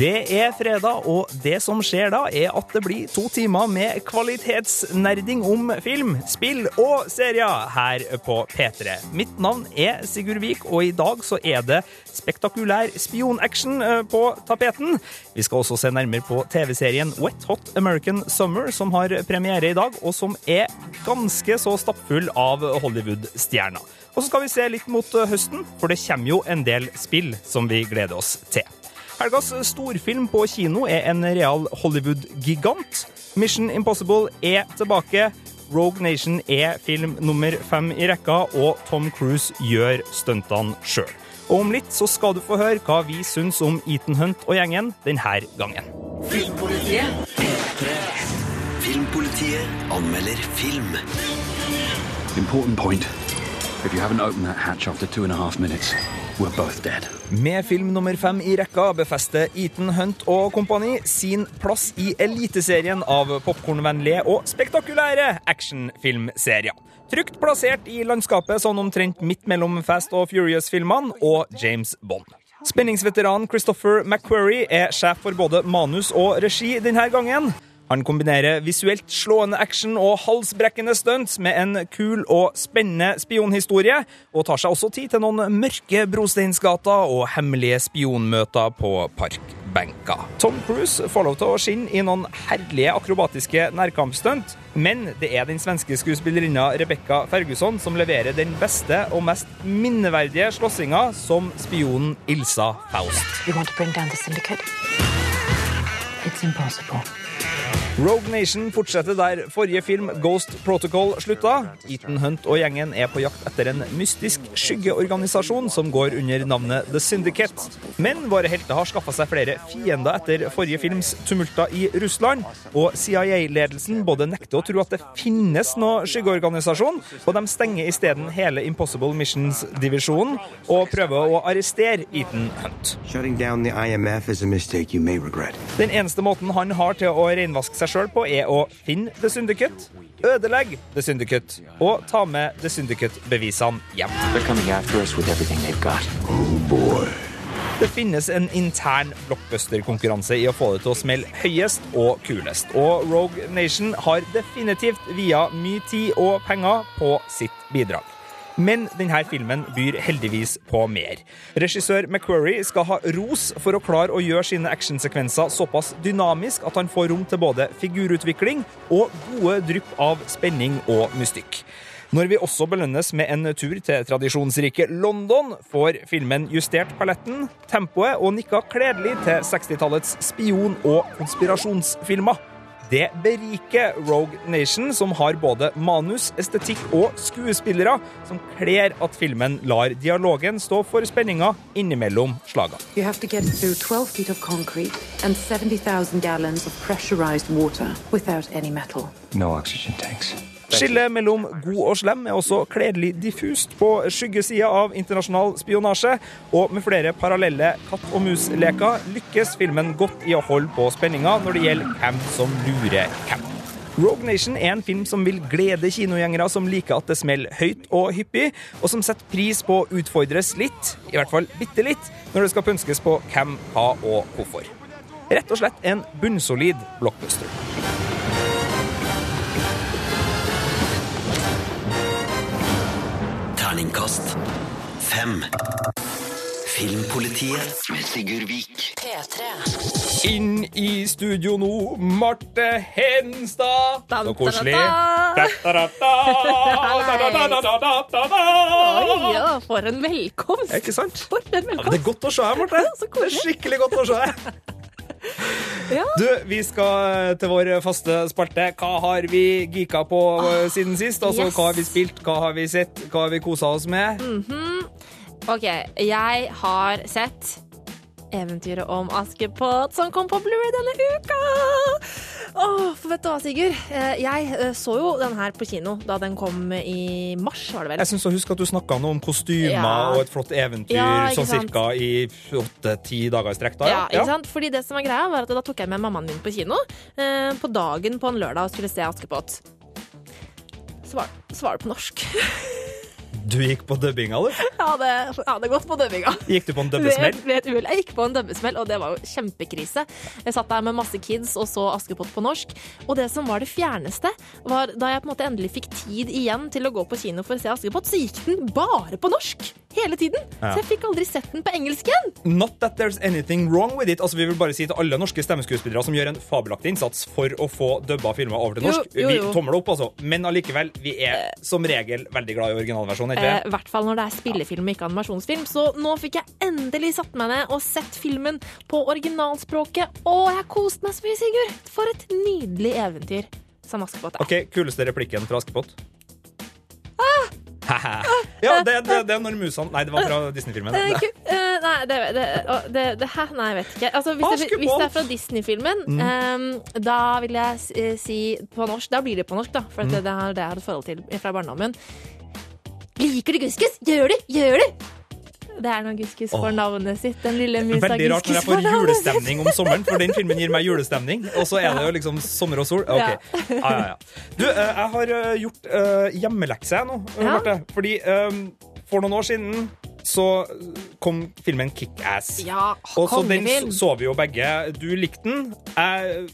Det er fredag, og det som skjer da, er at det blir to timer med kvalitetsnerding om film, spill og serier her på P3. Mitt navn er Sigurd Vik, og i dag så er det spektakulær spionaction eh, på tapeten. Vi skal også se nærmere på TV-serien Wet Hot American Summer, som har premiere i dag, og som er ganske så stappfull av Hollywood-stjerner. Og så skal vi se litt mot eh, høsten, for det kommer jo en del spill som vi gleder oss til. Helgas storfilm på kino er en real Hollywood-gigant. Mission Impossible er tilbake. Rogue Nation er film nummer fem i rekka, og Tom Cruise gjør stuntene sjøl. Og om litt så skal du få høre hva vi syns om Ethan Hunt og gjengen denne gangen. Filmpolitiet. Filmpolitiet anmelder film. Important point. Med film nummer fem i rekka befester Ethan Hunt og kompani sin plass i eliteserien av popkornvennlige og spektakulære actionfilmserier. Trygt plassert i landskapet sånn omtrent midt mellom Fast og Furious-filmene og James Bond. Spenningsveteranen Christopher McQuarrie er sjef for både manus og regi denne gangen. Han kombinerer visuelt slående action og halsbrekkende stunts med en kul og spennende spionhistorie, og tar seg også tid til noen mørke brosteinsgater og hemmelige spionmøter på parkbenker. Tom Cruise får lov til å skinne i noen herlige akrobatiske nærkampstunt, men det er den svenske skuespillerinna Rebecca Ferguson som leverer den beste og mest minneverdige slåssinga som spionen Ilsa Faust. You want to bring down the syndicate? It's impossible. Bye. Rogue Nation fortsetter der forrige film Ghost Protocol slutta. Ethan Hunt og gjengen er på jakt etter en mystisk skyggeorganisasjon som går under navnet The Syndicate. Men våre helter har skaffa seg flere fiender etter forrige films tumulter i Russland. Og CIA-ledelsen både nekter å tro at det finnes noe skyggeorganisasjon, og de stenger isteden hele Impossible Missions-divisjonen og prøver å arrestere Ethan Hunt. Den eneste måten han har til å renvaske seg sjøl på, er å finne The Syndicate, ødelegge The Syndicate og ta med The Syndicate-bevisene hjem. Det finnes en intern blockbuster-konkurranse i å få det til å smelle høyest og kulest, og Rogue Nation har definitivt via mye tid og penger på sitt bidrag. Men denne filmen byr heldigvis på mer. Regissør McQuarrie skal ha ros for å klare å gjøre sine actionsekvenser såpass dynamisk at han får rom til både figurutvikling og gode drypp av spenning og mystikk. Når vi også belønnes med en tur til tradisjonsrike London, får filmen justert paletten, tempoet og nikka kledelig til 60-tallets spion- og konspirasjonsfilmer. Det beriker Rogue Nation, som har både manus, estetikk og skuespillere som kler at filmen lar dialogen stå for spenninga innimellom slagene. You have to get through 12 feet of concrete and 70,000 gallons of pressurized water without any metal. No oxygen tanks. Skillet mellom god og slem er også kledelig diffust på skyggesida av internasjonal spionasje, og med flere parallelle katt og mus-leker lykkes filmen godt i å holde på spenninga når det gjelder hvem som lurer hvem. Rogue Nation er en film som vil glede kinogjengere som liker at det smeller høyt og hyppig, og som setter pris på å utfordres litt, i hvert fall bitte litt, når det skal pønskes på hvem, hva og hvorfor. Rett og slett en bunnsolid blockbuster. Terningkast fem. Filmpolitiet med Sigurd Vik. P3. Inn i studio nå, Marte Henstad. Så koselig. Oi, ja, for en velkomst! Ikke sant? For en Ja, det er godt å se deg, Marte. Så Det er skikkelig godt å se deg. Ja. Du, vi skal til vår faste spalte. Hva har vi geeka på ah, siden sist? Altså, yes. Hva har vi spilt, hva har vi sett, hva har vi kosa oss med? OK, jeg har sett Eventyret om Askepott som kom på Blu-ray denne uka! Åh, for vet du hva, Sigurd? Eh, Jeg eh, så jo den her på kino da den kom i mars, var det vel? Jeg syns jeg husker at du snakka noe om kostymer Ja. og et flott eventyr Ja, sånn sant? cirka i åtte-ti dager i strekk. da, Ja, ikke sant? Fordi det som var greia var at Da tok jeg med mammaen min på kino eh, på dagen på en lørdag og skulle se Askepott. Så var, så var det på norsk. Du gikk på dubbinga, du? Jeg hadde, jeg hadde gått på dubbinga. Gikk du på en Ved, dubbesmell? ved uhell. Jeg gikk på en dubbesmell, og det var jo kjempekrise. Jeg satt der med masse kids og så Askepott på norsk. Og det som var det fjerneste, var da jeg på en måte endelig fikk tid igjen til å gå på kino for å se Askepott, så gikk den bare på norsk hele tiden. Ja. Så jeg fikk aldri sett den på engelsk igjen. Not that there's anything wrong with it. Altså, vi vil bare si til alle norske stemmeskuespillere som gjør en fabelaktig innsats for å få dubba filmer over til Jo, norsk. jo, Vi jo. tommel opp, altså. Men allikevel, vi er som regel veldig glad i originalversjonen. Eh, det? I hvert fall når det er spillefilm ikke animasjonsfilm. Så nå fikk jeg endelig satt meg ned og sett filmen på originalspråket. Og jeg koste meg så mye, Sigurd! For et nydelig eventyr som Askepott er. Ok, Kuleste replikken fra Askepott? ja, det, det, det er når musene Nei, det var fra Disney-filmen. Eh, eh, nei, det, det, det, det Nei, jeg vet ikke. Altså, hvis, det, hvis er fra Disney-filmen, Mm. um, da vil jeg si på norsk Da blir det på norsk, da. For Mm. det, det har det jeg har et forhold til fra barndommen. Liker du Guskus? Gjør du? Gjør du? Det er når Guskus får navnet sitt. Den lille musa Veldig rart når jeg får julestemning om sommeren, for den filmen gir meg julestemning. Og så er det jo liksom sommer og sol. Ok. Ja. Ja, ja. Du, eh, jeg har eh, gjort uh, hjemmelekse nå, eh, Ja. Marte. Fordi eh, for noen år siden så kom filmen Kickass. Ja, Og så den så vi jo begge. Du likte den. Jeg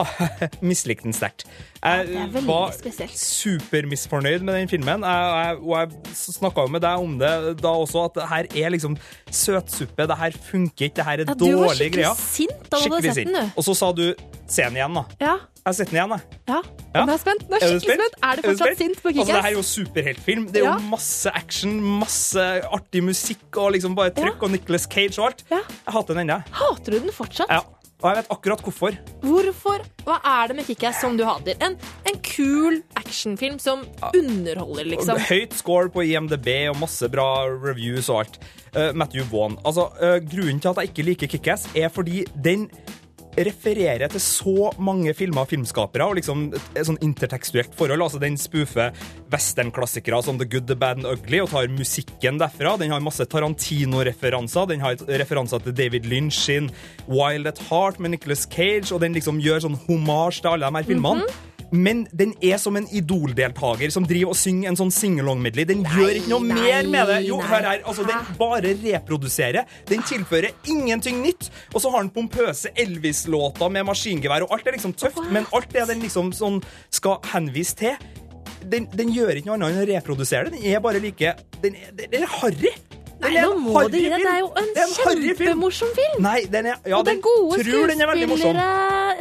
mislikte den sterkt. Jeg det er veldig var supermisfornøyd med den filmen. Jeg, og jeg snakka jo med deg om det da også, at det her er liksom søtsuppe. Det her funker ikke. Det her er Ja, du var dårlige skikkelig greier. sint da du hadde sett den, du. Og så sa du se den igjen, da. Ja, Jeg har sett den igjen, jeg. ja. Ja. Nå er spent. Nå er Er skikkelig spent. Er du fortsatt spent? sint på Altså, det her er Kick-Ass? jo superheltfilm. Det er Ja. jo masse action, masse artig musikk og liksom bare trykk og Nicolas Cage og alt. Ja. Jeg hater den ennå. Hater du den fortsatt? Ja. Og jeg vet akkurat hvorfor. Hvorfor? Hva er det med Kick-Ass som du hater? En, en kul actionfilm som underholder, liksom. Høyt score på IMDb og masse bra reviews og alt. Uh, Matthew Vaughn. Altså, uh, grunnen til at jeg ikke liker Kick-Ass, er fordi den refererer til så mange filmer og filmskapere og liksom et, sånn intertekstuelt forhold. Altså Den spoofer westernklassikere som The Good, The Bad and Ugly og tar musikken derfra. Den har masse Tarantino-referanser. Den har referanser til David Lynch sin Wild at Heart med Nicolas Cage, og den liksom gjør sånn homasj til alle de her filmene. Men den er som en Idol-deltaker som driver og synger en sånn singalong-medley. Den gjør ikke noe nei, mer med det. Jo, hør her, altså Den bare reproduserer. Den tilfører ingenting nytt. Og så har den pompøse Elvis-låter med maskingevær, og alt er liksom tøft, men alt det den liksom sånn skal henvise til den, den gjør ikke noe annet enn å reprodusere det. Den er bare like Den den er harry. Nei, nå må du gi deg. Det er jo en en harry film. kjempemorsom film. Nei, den er Ja, og det den er gode er skuespillere.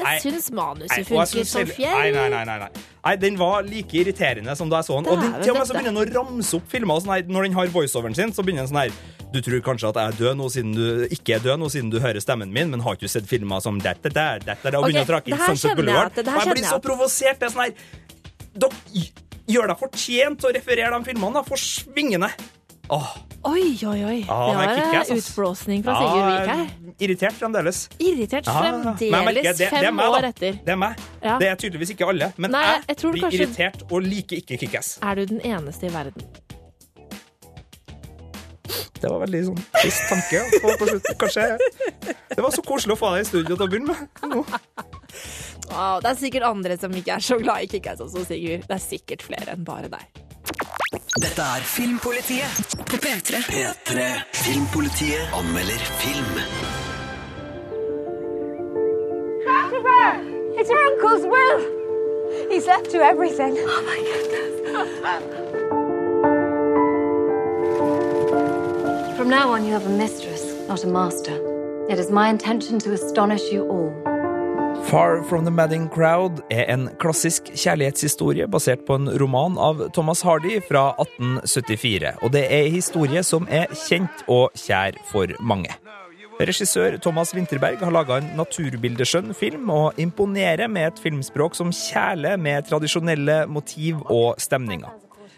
Jeg syns manuset funker som fjell. Nei, nei, nei, nei, nei. Den var like irriterende som da jeg så den. Og den, til og med så begynner den å ramse opp filmer. og Sånn her, når den har voiceoveren sin, så begynner den sånn her Du tror kanskje at jeg er død nå siden du ikke er død nå siden du hører stemmen min, men har ikke du sett filmer som dette dette der, og begynner å trakke inn Sunset kjenner Boulevard. Og jeg blir så provosert. Det er sånn her Dere gjør deg fortjent til å referere de filmene, da. Forsvingende. Åh, Oi, oi, oi. Ah, det var en utblåsning fra Sigurd Vik her. irritert fremdeles. Irritert merker, fremdeles det fem meg, år etter. Det er meg. Ja. Det er tydeligvis ikke alle. Men Nei, jeg, jeg blir kanskje- irritert og liker ikke Kickass. Er du den eneste i verden? Det var veldig sånn trist tanke. å få på slutten. Kanskje Det var så koselig å få deg i studio til å begynne med. Wow, det er sikkert andre som ikke er så glad i Kick-Ass også, Sigurd. Det er sikkert flere enn bare deg. Dette er Filmpolitiet På P3. P3. Filmpolitiet anmelder film. It's your uncle's will. He's left you everything. Oh my goodness. From now on, you have a mistress, not a master. It is my intention to astonish you all. Far From The Madding Crowd er en klassisk kjærlighetshistorie basert på en roman av Thomas Hardy fra 1874. Og det er en historie som er kjent og kjær for mange. Regissør Thomas Winterberg har laga en naturbildeskjønn film, og imponerer med et filmspråk som kjæler med tradisjonelle motiv og stemninger.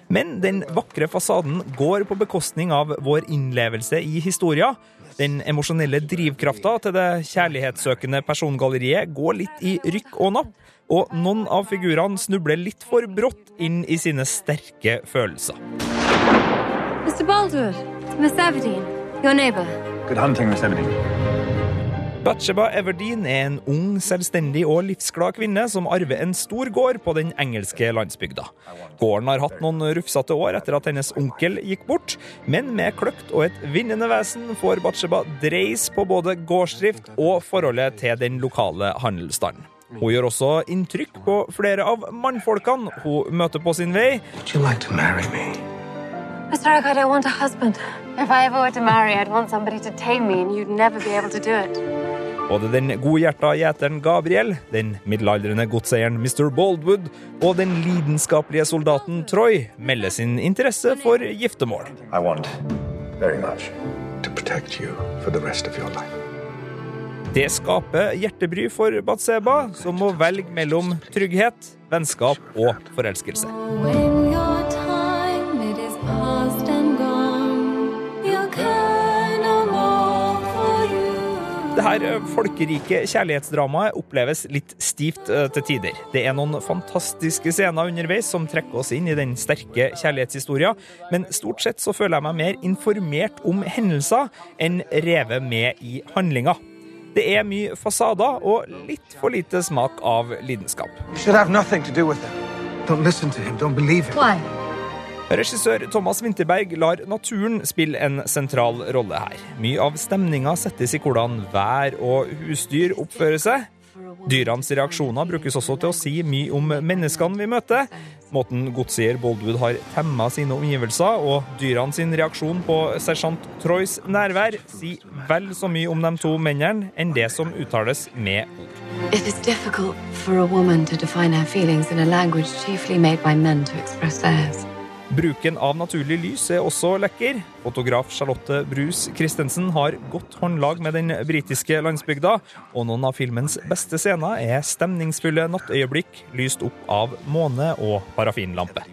Men den vakre fasaden går på bekostning av vår innlevelse i historia. Den emosjonelle drivkrafta til det kjærlighetssøkende persongalleriet går litt i rykk og napp, og noen av figurene snubler litt for brått inn i sine sterke følelser. Mr. Baldur, Miss Everdeen, your neighbor. Good hunting, Miss Everdeen. Batsheba Everdeen er en ung, selvstendig og livsglad kvinne som arver en stor gård på den engelske landsbygda. Gården har hatt noen rufsete år etter at hennes onkel gikk bort, men med kløkt og et vinnende vesen får Batsheba dreis på både gårdsdrift og forholdet til den lokale handelsstanden. Hun gjør også inntrykk på flere av mannfolkene hun møter på sin vei, Would you like to marry me? Mr. Oak, I don't want a husband. If I ever were to marry, I'd want somebody to tame me, and you'd never be able to do it. Både den godhjerta gjeteren Gabriel, den middelaldrende godseieren Mr. Baldwood og den lidenskapelige soldaten Troy melder sin interesse for giftermål. I want very much to protect you for the rest of your life. Det skaper hjertebry for Batseba, som må velge mellom trygghet, vennskap og forelskelse. Det her eh, folkerike kjærlighetsdramaet oppleves litt stivt eh, til tider. Det er noen fantastiske scener underveis som trekker oss inn i den sterke kjærlighetshistoria, men stort sett så føler jeg meg mer informert om hendelser enn revet med i handlinga. Det er mye fasader og litt for lite smak av lidenskap. You should have nothing to do with it. Don't listen to him. Don't believe him. Why? Regissør Thomas Winterberg lar naturen spille en sentral rolle her. Mye av stemninga settes i hvordan vær og husdyr oppfører seg. Dyrenes reaksjoner brukes også til å si mye om menneskene vi møter. Måten godseier Boldwood har temma sine omgivelser, og dyrene sin reaksjon på sersjant Troys nærvær, sier vel så mye om de to mennene enn det som uttales med ord. It is difficult for a woman to define her feelings in a language chiefly made by men to express theirs. Bruken av naturlig lys er også lekker. Fotograf Charlotte Brus Christensen har godt håndlag med den britiske landsbygda, og noen av filmens beste scener er stemningsfulle nattøyeblikk lyst opp av måne og parafinlampe.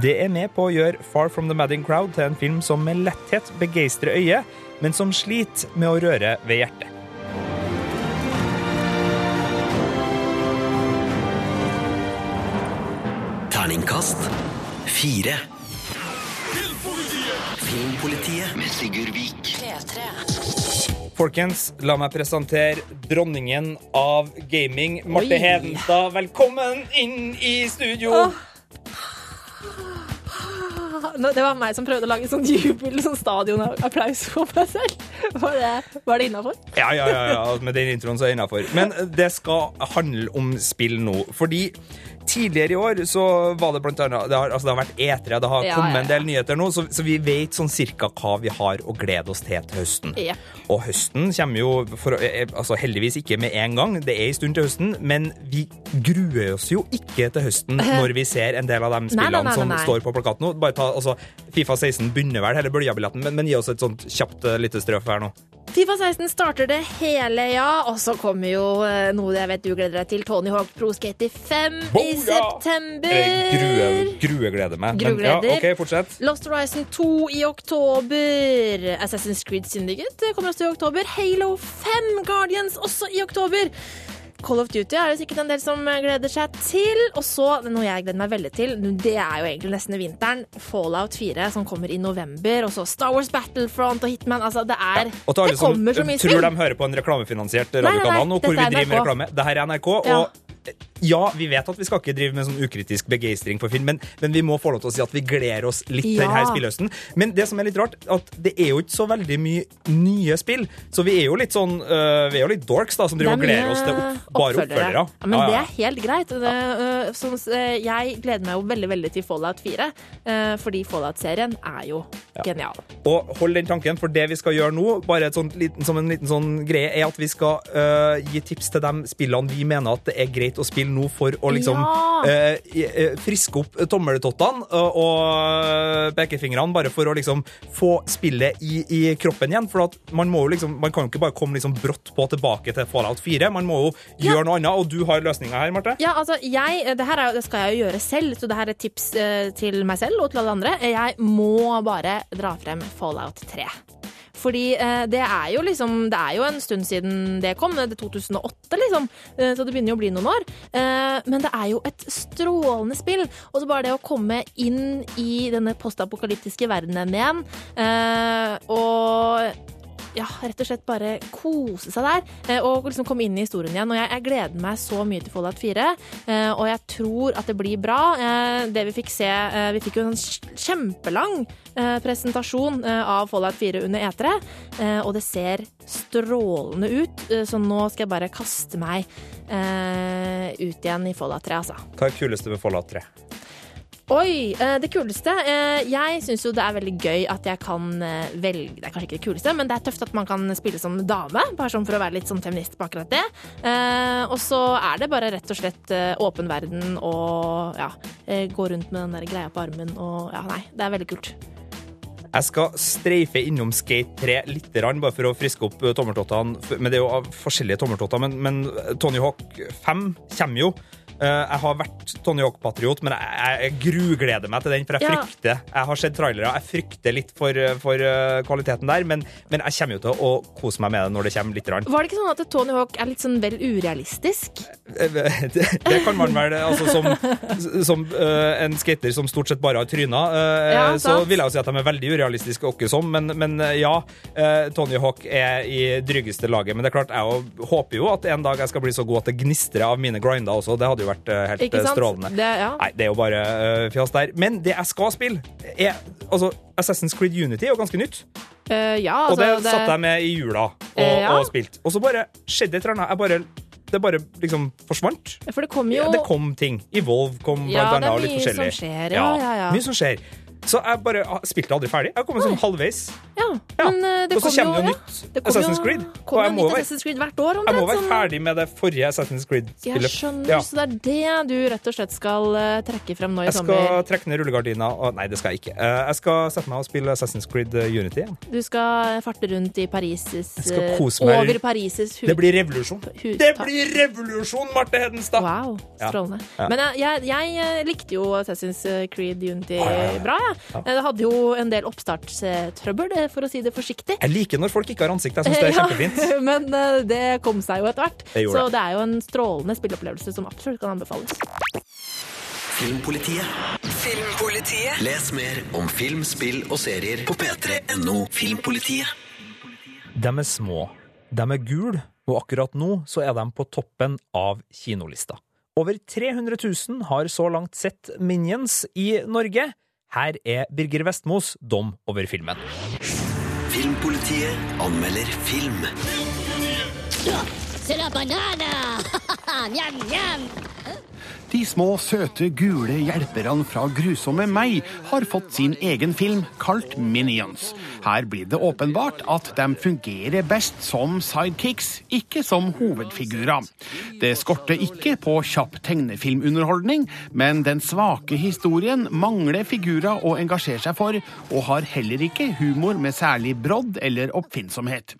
Det er med på å gjøre Far From The Madding Crowd til en film som med letthet begeistrer øyet, men som sliter med å røre ved hjertet. Terningkast fire. Filmpolitiet Filmpolitiet med Sigurd Vik. Folkens, la meg presentere dronningen av gaming, Marte Oi. Hedenstad. Velkommen inn i studio! Åh. Det var meg som prøvde å lage sånn jubel, sånn stadionapplaus for meg selv. Var det, var det innafor? Ja, ja, ja, ja, med den introen så er jeg innafor. Men det skal handle om spill nå. Fordi tidligere i år så var det blant annet Det har, altså det har vært E3, det har Ja, kommet ja, en del nyheter nå, så, så vi vet sånn cirka hva vi har å glede oss til til høsten. Ja. Og høsten kommer jo for, eh, altså heldigvis ikke med en gang, det er en stund til høsten, men vi gruer oss jo ikke til høsten når vi ser en del av de Nei, spillene nei, nei, som står på plakaten nå. Bare ta, altså, Fifa 16 begynner vel hele bølgebilletten, men, men gi oss et sånt kjapt lite strøf her nå. Fifa 16 starter det hele, ja. Og så kommer jo eh, noe jeg vet du gleder deg til. Tony Hawk Pro Skater 5 i Boom, ja! september. Jeg gruer, gruegleder meg. Men ja, Gruegleder. OK, fortsett. Lost Horizon 2 i oktober. Assassin's Creed Syndicate kommer også i oktober. Halo 5 Guardians også i oktober. Call of Duty er det sikkert en del som gleder seg til. Og så, noe jeg gleder meg veldig til, det er jo egentlig nesten vinteren. Fallout 4 som kommer i november. Og så Star Wars Battlefront og Hitman. Altså, det er Og til alle Det som kommer så mye tror spill. de hører på en reklamefinansiert radiokanal nå, hvor vi er driver med reklame. Det her er NRK, Ja. og ja, vi vet at vi skal ikke drive med sånn ukritisk begeistring for film, men, men vi må få lov til å si at vi gleder oss litt til Ja. denne spillhøsten. Men det som er litt rart, at det er jo ikke så veldig mye nye spill, så vi er jo litt sånn uh, Vi er jo litt dorks da, som driver og er gleder oss til opp, bare oppfølgere. Ja, men det er helt greit. Det, uh, som, uh, jeg gleder meg jo veldig veldig til Fallout 4, øh, fordi Fallout-serien er jo genial. Og hold den tanken, for det vi skal gjøre nå, bare et sånt liten, som en liten sånn greie, er at vi skal øh, gi tips til de spillene vi mener at det er greit å spille nå for å liksom Ja. eh, øh, friske opp tommeltottene og og pekefingrene, bare for å liksom få spillet i, i kroppen igjen. For at man må jo liksom, man kan jo ikke bare komme liksom brått på tilbake til Fallout 4. Man må jo gjøre noe annet, og du har løsninga her, Marte. Ja, altså, jeg, det her er, det skal jeg jo gjøre selv, så det her er tips eh, til meg selv og til alle andre. Jeg må bare dra frem Fallout 3. Fordi eh, det er jo liksom Det er jo en stund siden det kom. Det er 2008, liksom. Eh, så det begynner jo å bli noen år. Eh, men det er jo et strålende spill. Og så bare det å komme inn i denne postapokalyptiske verdenen igjen, og ja, rett og slett bare kose seg der. eh, Og liksom komme inn i historien igjen. Og jeg, jeg gleder meg så mye til Fallout 4. eh, Og jeg tror at det blir bra. Eh, Det vi fikk se Vi fikk jo en kjempelang presentasjon av Fallout 4 under E3. eh, Og det ser strålende ut, så nå skal jeg bare kaste meg ut igjen i Fallout 3, altså. Hva er kuleste med Fallout 3? Oi, eh, det kuleste. eh, Jeg syns jo det er veldig gøy at jeg kan eh, velge Det er kanskje ikke det kuleste, men det er tøft at man kan spille som dame. Bare sånn for å være litt sånn feminist på akkurat det. Og så er det bare rett og slett åpen verden og ja, gå rundt med den der greia på armen og ja, nei, det er veldig kult. Jeg skal streife innom Skate 3 litt, bare for å friske opp tommeltottene. Men det er jo av forskjellige tommeltotter. Men, men Tony Hawk 5 kommer jo. Eh, Jeg har vært Tony Hawk-patriot, men jeg, jeg grugleder meg til den. For jeg Ja. frykter Jeg har sett trailere, jeg frykter litt for, for eh, kvaliteten der. Men, men jeg kommer jo til å kose meg med det når det kommer litt. Rann. Var det ikke sånn at Tony Hawk er litt sånn vel urealistisk? Det, det kan man vel altså Som, som eh, en skater som stort sett bare har tryna, eh, Ja, så vil jeg jo si at de er veldig urealistiske åkke som, men, men eh, ja, eh, Tony Hawk er i dryggeste laget. Men det er klart, jeg håper jo at en dag jeg skal bli så god at det gnistrer av mine grinder også. Det hadde jo vært eh, helt eh, strålende. Det, ja. Nei, det er jo bare eh, fjas der. Men det jeg skal spille, er altså Assassin's Creed Unity er jo ganske nytt. Uh, ja, Og det, det, satt jeg med i jula og, uh, ja. og spilt. Og så bare skjedde et eller annet. Jeg bare, det bare liksom forsvant. For det kom jo Ja, det kom ting. Evolve kom blant Ja, annet, og litt forskjellig. som skjer, ja, ja, ja. Mye som skjer. Så jeg bare spilte aldri ferdig. Jeg kom sånn halvveis. Ja, men eh, det kom kommer jo ja. nytt Det kom Assassin's Creed. Kom jo jeg nytt være- Assassin's Creed hvert år. Jeg må være sånn- ferdig med det forrige Assassin's Creed-spillet. skjønner, Ja. så det er det du rett og slett skal eh, trekke frem nå i Jeg sommer. skal trekke ned rullegardina og Nei, det skal jeg ikke. Eh, Jeg skal sette meg og spille Assassin's Creed Unity igjen. Du skal farte rundt i Parises Jeg. Over Parises hus. Det blir revolusjon. hus- Det blir revolusjon, Marte Hedenstad! Wow, strålende. Ja. Men jeg, jeg, jeg likte jo Assassin's Creed Unity bra, jeg. Ja. Det hadde jo en del oppstartstrøbbel, eh, for å si det forsiktig. Jeg liker når folk ikke har ansikt. Jeg syns det er Ja, kjempefint. Men eh, det kom seg jo etter hvert. Så det. det er jo en strålende spilleopplevelse som absolutt kan anbefales. Filmpolitiet. Filmpolitiet. Les mer om film, spill og serier på p3.no Filmpolitiet. De er små, de er gule, og akkurat nå så er de på toppen av kinolista. Over 300 000 har så langt sett Minions i Norge. Her er Birger Vestmos dom over filmen. Filmpolitiet anmelder film. C'est la banane! Njam, njam! De små, søte, gule hjelperne fra Grusomme meg har fått sin egen film, kalt Minions. Her blir det åpenbart at de fungerer best som sidekicks, ikke som hovedfigurer. Det skorter ikke på kjapp tegnefilmunderholdning, men den svake historien mangler figurer å engasjere seg for, og har heller ikke humor med særlig brodd eller oppfinnsomhet.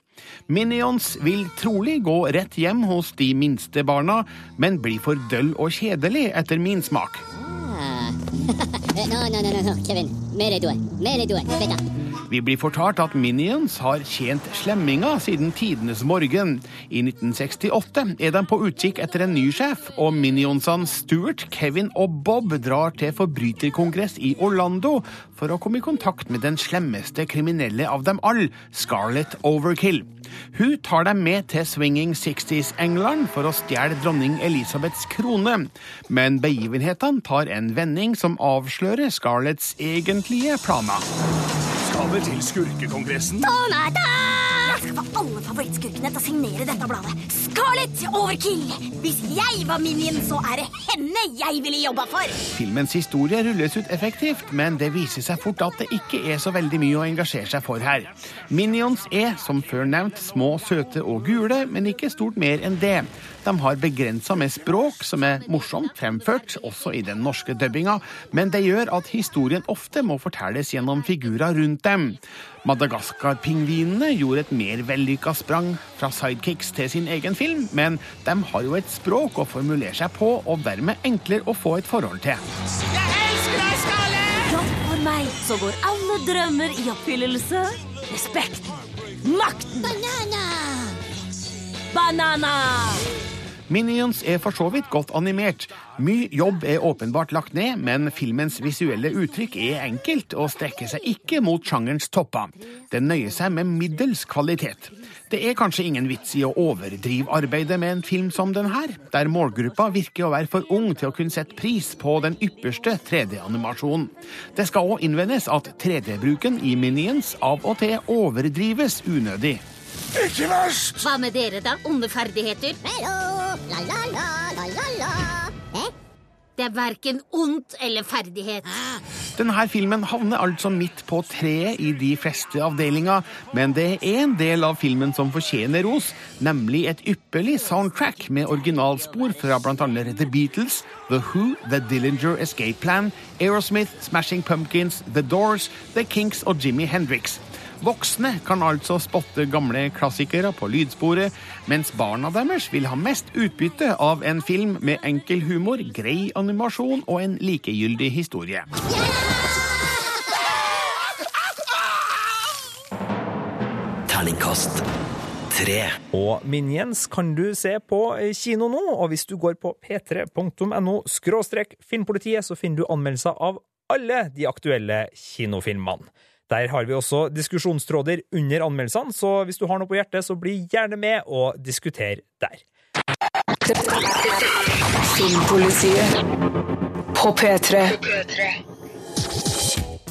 Minions vil trolig gå rett hjem hos de minste barna, men blir for døll og kjedelig etter min smak. Ah. No, no, no, no, Kevin. Mer doigt. Mer doigt. Vent. Vi blir fortalt at Minions har tjent slemminga siden tidenes morgen. I 1968 er de på utkikk etter en ny sjef, og Minionsene Stuart, Kevin og Bob drar til forbryterkongress i Orlando for å komme i kontakt med den slemmeste kriminelle av dem alle, Scarlett Overkill. Hun tar dem med til Swinging Sixties-England for å stjele dronning Elisabeths krone, men begivenhetene tar en vending som avslører Scarletts egentlige planer. Skal vi til skurkekongressen? Donata! Skal få alle favorittskurkene til å signere dette bladet. Scarlett Overkill! Hvis jeg var Minion, så er det henne jeg ville jobba for! Filmens historie rulles ut effektivt, men det viser seg fort at det ikke er så veldig mye å engasjere seg for her. Minions er, som før nevnt, små, søte og gule, men ikke stort mer enn det. De har begrensa med språk, som er morsomt fremført, også i den norske dubbinga, men det gjør at historien ofte må fortelles gjennom figurer rundt dem. Madagaskar-pingvinene gjorde et mer vellykka sprang fra sidekicks til sin egen film, men de har jo et språk å formulere seg på, og dermed enklere å få et forhold til. Jeg elsker deg, Ja, for meg så går alle drømmer i oppfyllelse. Respekt. Makten. Banana! Banana! Minions er for så vidt godt animert. Mye jobb er åpenbart lagt ned, men filmens visuelle uttrykk er enkelt og strekker seg ikke mot sjangerens topper. Den nøyer seg med middels kvalitet. Det er kanskje ingen vits i å overdrive arbeidet med en film som den her, der målgruppa virker å være for ung til å kunne sette pris på den ypperste 3D-animasjonen. Det skal òg innvendes at 3D-bruken i Minions av og til overdrives unødig. Ikke verst! Hva med dere, da? Onde ferdigheter? Det er verken ondt eller ferdighet. Denne filmen havner altså midt på treet i de fleste avdelinger, men det er en del av filmen som fortjener ros, nemlig et ypperlig soundtrack med originalspor fra bl.a. The Beatles, The Who, The Dillinger Escape Plan, Aerosmith, Smashing Pumpkins, The Doors, The Kinks og Jimmy Hendrix. Voksne kan altså spotte gamle klassikere på lydsporet, mens barna deres vil ha mest utbytte av en film med enkel humor, grei animasjon og en likegyldig historie. Terningkast tre. Og Minions kan du se på kino nå, og hvis du går på p3.no skråstrek filmpolitiet, så finner du anmeldelser av alle de aktuelle kinofilmene. Der har vi også diskusjonstråder under anmeldelsene, så hvis du har noe på hjertet, så bli gjerne med og diskuter der. Filmpolitiet på P3.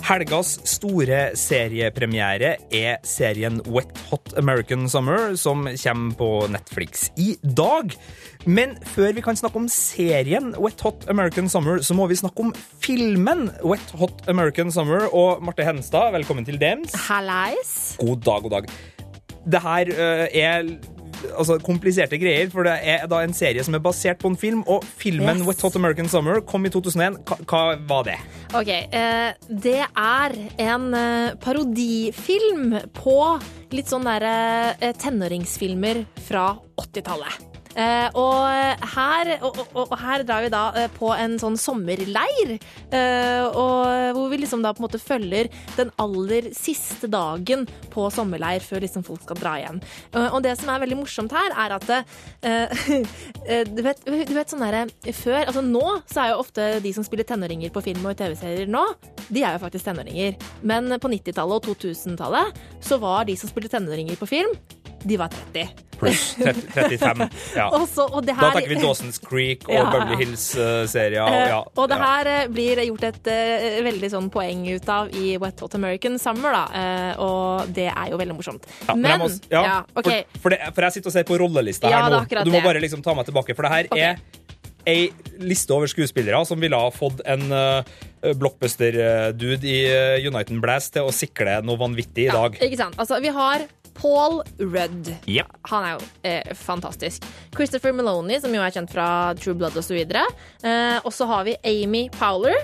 Helgas store seriepremiere er serien Wet Hot American Summer, som kommer på Netflix i dag. Men før vi kan snakke om serien Wet Hot American Summer, så må vi snakke om filmen Wet Hot American Summer. Og Marte Henstad, velkommen til Dems. Hallais. God dag, god dag. Det her uh, er altså, kompliserte greier, for det er da en serie som er basert på en film, og filmen Yes. Wet Hot American Summer kom i 2001. Hva, hva var det? Ok, eh, det er en eh, parodifilm på litt sånn derre eh, tenåringsfilmer fra 80-tallet. Eh, og, her, og, og, og her drar vi da eh, på en sånn sommerleir, og hvor vi liksom da på en måte følger den aller siste dagen på sommerleir før liksom folk skal dra igjen. Og det som er veldig morsomt her, er at du, vet, du vet sånn derre Før, altså nå, så er jo ofte de som spiller tenåringer på film og TV-serier nå, de er jo faktisk tenåringer. Men på 90-tallet og 2000-tallet så var de som spilte tenåringer på film, de var 30. Pluss 35. Ja. Også, og det Da her- tenker vi Dawson's Creek og Ja. Beverly Hills-serier. Og, ja, og det ja. her eh, blir gjort et uh, veldig sånn poeng ut av i Wet Hot American Summer, da. Uh, og det er jo veldig morsomt. Ja, men jeg må, ja, OK. for, for, det, for jeg sitter og ser på rollelista Ja, her er nå. du må bare liksom ta meg tilbake, for det her okay. er ei liste over skuespillere som ville ha fått en uh, blockbuster-dude i United Uniten Blast til å sikle noe vanvittig i dag. Ikke sant? Altså, vi har Paul Rudd. Yep. Han er jo eh, fantastisk. Christopher Maloney, som jo er kjent fra True Blood osv. Eh, og så har vi Amy Powler.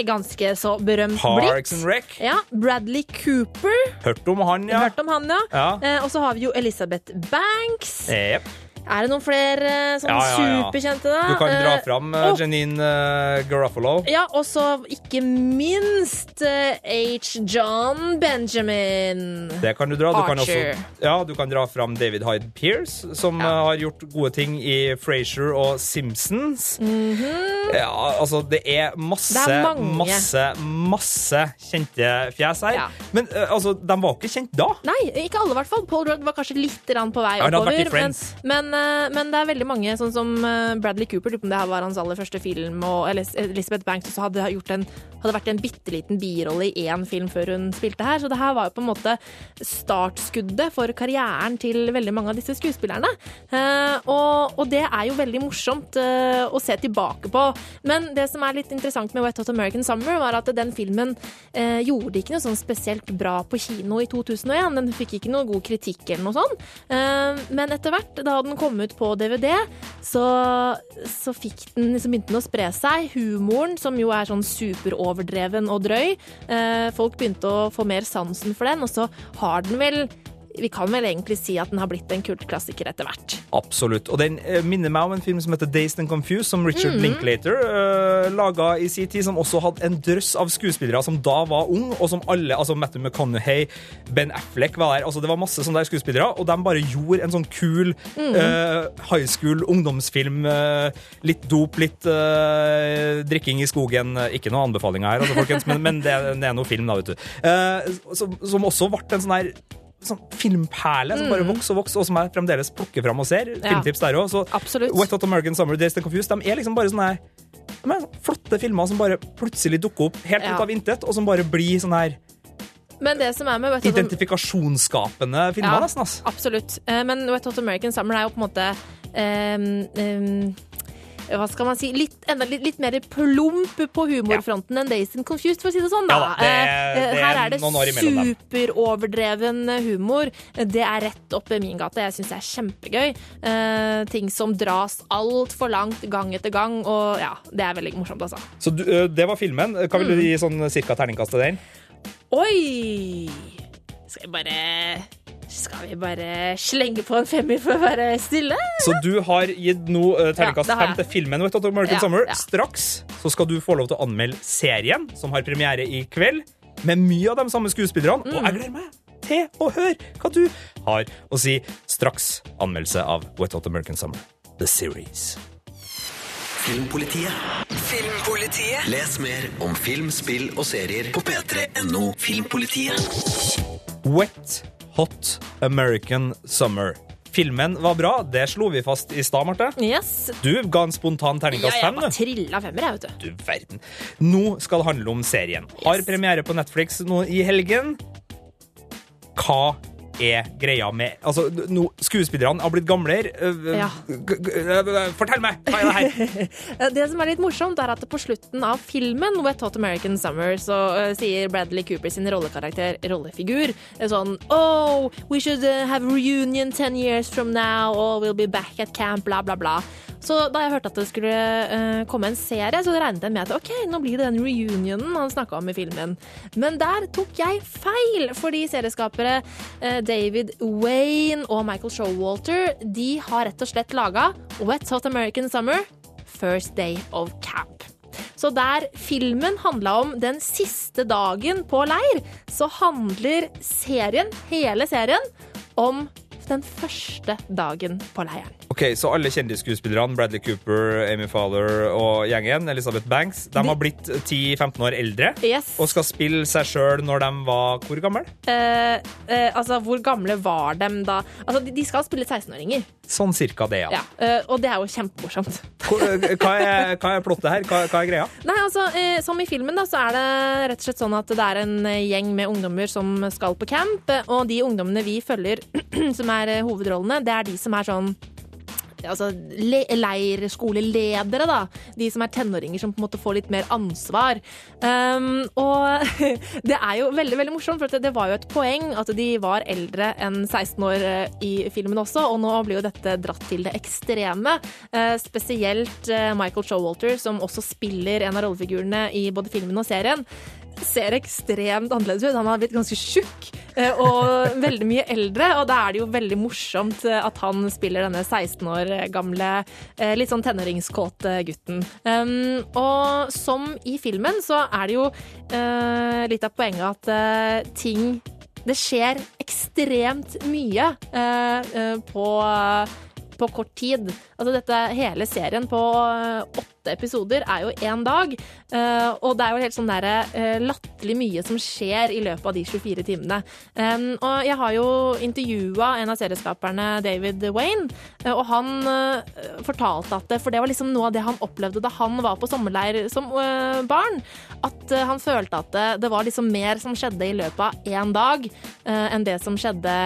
Ganske så berømt Parks and blitt. Rec. Ja, Bradley Cooper. Hørt om han, ja. Hørt om han, ja. Ja. Eh, og så har vi jo Elisabeth Banks. Jep. Er det noen flere sånn Ja, ja, ja. superkjente, da? Du kan dra Eh, fram uh, Janine uh, Garofalo. Ja, og så ikke minst uh, H. John Benjamin. Det kan du dra. Du kan, også, ja, du kan dra fram David Hyde Pierce, som har gjort gode ting i Frasier og Simpsons. Mhm. Ja, altså, det er masse, Det er mange. masse, masse kjente fjes her. Ja. Men altså, de var ikke kjent da. Nei, ikke alle i hvert fall. Paul Rudd var kanskje litt på vei oppover. men, Friends. Men, eh, men det er veldig mange, sånn som eh, Bradley Cooper, om det her var hans aller første film, og Elizabeth Banks også hadde, gjort en, hadde vært en bitte liten birolle i én film før hun spilte her. Så det her var jo på en måte startskuddet for karrieren til veldig mange av disse skuespillerne. Eh, og, og det er jo veldig morsomt å se tilbake på. Men det som er litt interessant med Wet Hot American Summer, var at den filmen gjorde ikke noe sånn spesielt bra på kino i 2001. Den fikk ikke noe god kritikk eller noe sånt. Men etter hvert, da den kom ut på DVD, så, så den, så begynte den å spre seg. Humoren, som jo er sånn superoverdreven og drøy. Eh, folk begynte å få mer sansen for den, og så har den vel vi kan vel egentlig si at den har blitt en kultklassiker etter hvert. Absolutt. Og den eh, minner meg om en film som heter Dazed and Confused, som Richard Mhm. Linklater uh, laga i sin tid, som også hadde en drøss av skuespillere som da var ung, og som alle, altså Matthew McConaughey, Ben Affleck var der. Altså Det var masse sånne der skuespillere, og de bare gjorde en sånn kul Mhm. eh, high school ungdomsfilm. eh, litt dop, litt eh, drikking i skogen. Ikke noen anbefalinger her, altså, folkens, men, men det, det er noe film, da, vet du. Eh, som, som også ble en sånn her sånn filmperle som bare Mm. vokser og vokser, og som jeg fremdeles plukker fram og ser. Filmtips der òg. Så Absolutt. Wet Hot American Summer, Days and Confused, de er liksom bare sånne her er flotte filmer som bare plutselig dukker opp helt Ja. ut av intet, og som bare blir sånn her Men det som er med Wet identifikasjonsskapende filmer, Ja, nesten. Altså. Absolutt. Eh, Men Wet Hot American Summer er jo på en måte um, ehm, hva skal man si, litt, enda litt, litt mer plump på humorfronten enn Days and Confused, for å si det sånn. Da. Ja det- Eh, det er Her er det superoverdreven humor. Det er rett opp i min gate. Jeg syns det er kjempegøy. Uh, ting som dras altfor langt gang etter gang, og ja, det er veldig morsomt, altså. Så du, det var filmen. Hva vil du Mm. gi sånn cirka terningkast til den? Oi! Skal jeg bare Skal vi bare slenge på en femmer for å være stille? Så du har gitt nå uh, terningkast Ja, fem til filmen Wet Hot American Ja, Summer. ja. Straks så skal du få lov til å anmelde serien, som har premiere i kveld, med mye av de samme skuespillerne. Mm. Og jeg gleder meg til å høre hva du har å si. Straks anmeldelse av Wet Hot American Summer, The Series. Filmpolitiet. Filmpolitiet. Les mer om film, spill og serier på p3.no Filmpolitiet. Wet Hot American Summer. Filmen var bra, det slo vi fast i stad, Marte. Yes. Du ga en spontan Ja, terningkast jeg fem. bare du. trilla femmer, jeg, vet du. Du verden. Nå skal det handle om serien. Har premiere på Netflix nå i helgen. Hva er greia med Altså, nå, skuespillerne har blitt gamlere. Øh, Ja. g- øh, Fortell meg! Hva er det her? Det som er litt morsomt, er at på slutten av filmen Wet Hot American Summer så uh, sier Bradley Cooper sin rollekarakter, rollefigur, sånn Oh, we should have reunion 10 years from now, or we'll be back at camp, bla, bla, bla. Så da jeg hørte at det skulle uh, komme en serie, så regnet jeg med at ok, nå blir det den reunionen han snakka om i filmen. Men der tok jeg feil, fordi serieskapere uh, David Wayne og Michael Showalter de har rett og slett laga Wet Hot American Summer First Day of Camp. Så der filmen handla om den siste dagen på leir, så handler serien, hele serien, om den første dagen på leiren. Ok, Så alle kjendisskuespillerne, Bradley Cooper, Amy Fowler og gjengen, Elizabeth Banks, de har blitt 10-15 år eldre Yes. og skal spille seg sjøl når de var hvor gamle? Eh, eh, altså, hvor gamle var de da? Altså, de, de skal spille 16-åringer. Sånn cirka det, ja. Ja. eh, og det er jo kjempemorsomt. Øh, Hva er, hva er plottet her? Hva, hva er greia? Nei, altså, eh, Som i filmen da, så er det rett og slett sånn at det er en eh, gjeng med ungdommer som skal på camp. eh, Og de ungdommene vi følger, som er eh, hovedrollene, det er de som er sånn Altså le leirskoleledere, da. De som er tenåringer som på en måte får litt mer ansvar. Um, og det er jo veldig veldig morsomt, for det var jo et poeng at de var eldre enn 16 år eh, i filmen også, og nå blir jo dette dratt til det ekstreme. Uh, spesielt Michael Showalter, som også spiller en av rollefigurene i både filmen og serien ser ekstremt annerledes ut. Han har blitt ganske tjukk og veldig mye eldre. Og da er det jo veldig morsomt eh, at han spiller denne 16 år gamle, eh, litt sånn tenåringskåte gutten. Og som i filmen så er det jo eh, litt av poenget at eh, ting Det skjer ekstremt mye eh, eh, på på kort tid. Altså dette, hele serien på eh, åtte episoder er jo én dag. eh, og det er jo helt sånn der, eh, latterlig mye som skjer i løpet av de 24 timene. Og jeg har jo intervjua en av serieskaperne, David Wayne, og han fortalte at For det var liksom noe av det han opplevde da han var på sommerleir som barn. At han følte at det, var liksom mer som skjedde i løpet av én dag, enn det som skjedde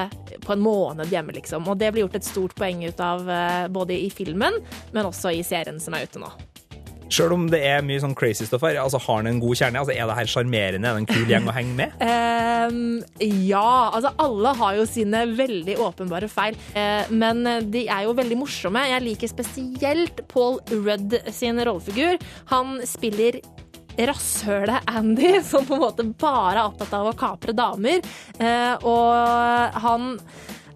på en måned hjemme, liksom. Og det blir gjort et stort poeng ut av eh, både i filmen, men også i serien som er ute nå. Sjøl om det er mye sånn crazy stuff her, altså har han en god kjerne? Altså Er det her sjarmerende? Er det en kul gjeng å henge med? um, ja, altså alle har jo sine veldig åpenbare feil, uh, men de er jo veldig morsomme. Jeg liker spesielt Paul Rudd sin rollefigur. Han spiller rasshølet Andy, som på en måte bare er opptatt av å kapre damer. Eh, og han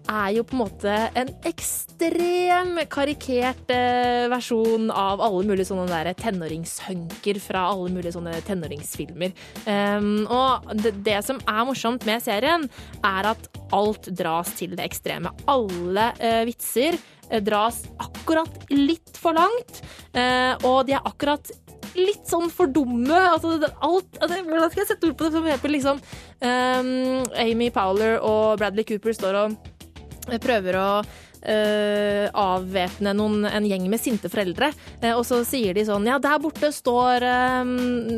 er jo på en måte en ekstrem karikert eh, versjon av alle mulige sånne der tenåringshunker fra alle mulige sånne tenåringsfilmer. Um, og det, det som er morsomt med serien, er at alt dras til det ekstreme. Alle eh, vitser eh, dras akkurat litt for langt, eh, og de er akkurat litt sånn for dumme. Altså, alt, altså, hvordan skal jeg sette ord på det? For eksempel liksom um, Amy Powler og Bradley Cooper står og prøver å Uh, avvæpne en gjeng med sinte foreldre. Uh, og så sier de sånn Ja, der borte står um,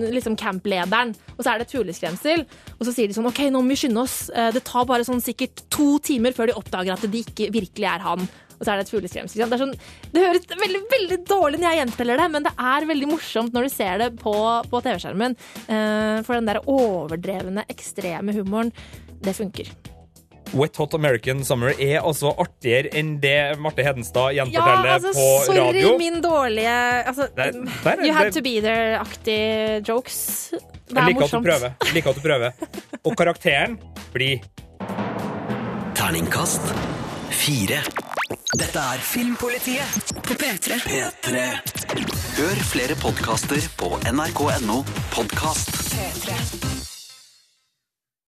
liksom camplederen. Og så er det et fugleskremsel. Og så sier de sånn OK, nå må vi skynde oss. Uh, det tar bare sånn sikkert to timer før de oppdager at det ikke virkelig er han. Og så er det et fugleskremsel. Det, sånn, det høres veldig veldig dårlig når jeg gjenteller det, men det er veldig morsomt når du ser det på, på TV-skjermen. For den der overdrevne, ekstreme humoren, det funker. Wet Hot American Summer er altså artigere enn det Marte Hedenstad Ja, gjenforteller altså, på sorry, radio. min dårlige altså, Der- der er You had to be there-aktige jokes. Det er like morsomt. Jeg liker at du prøver. Og karakteren blir Terningkast fire. Dette er Filmpolitiet på P3. P3. Hør flere podkaster på nrk.no podkast. P3.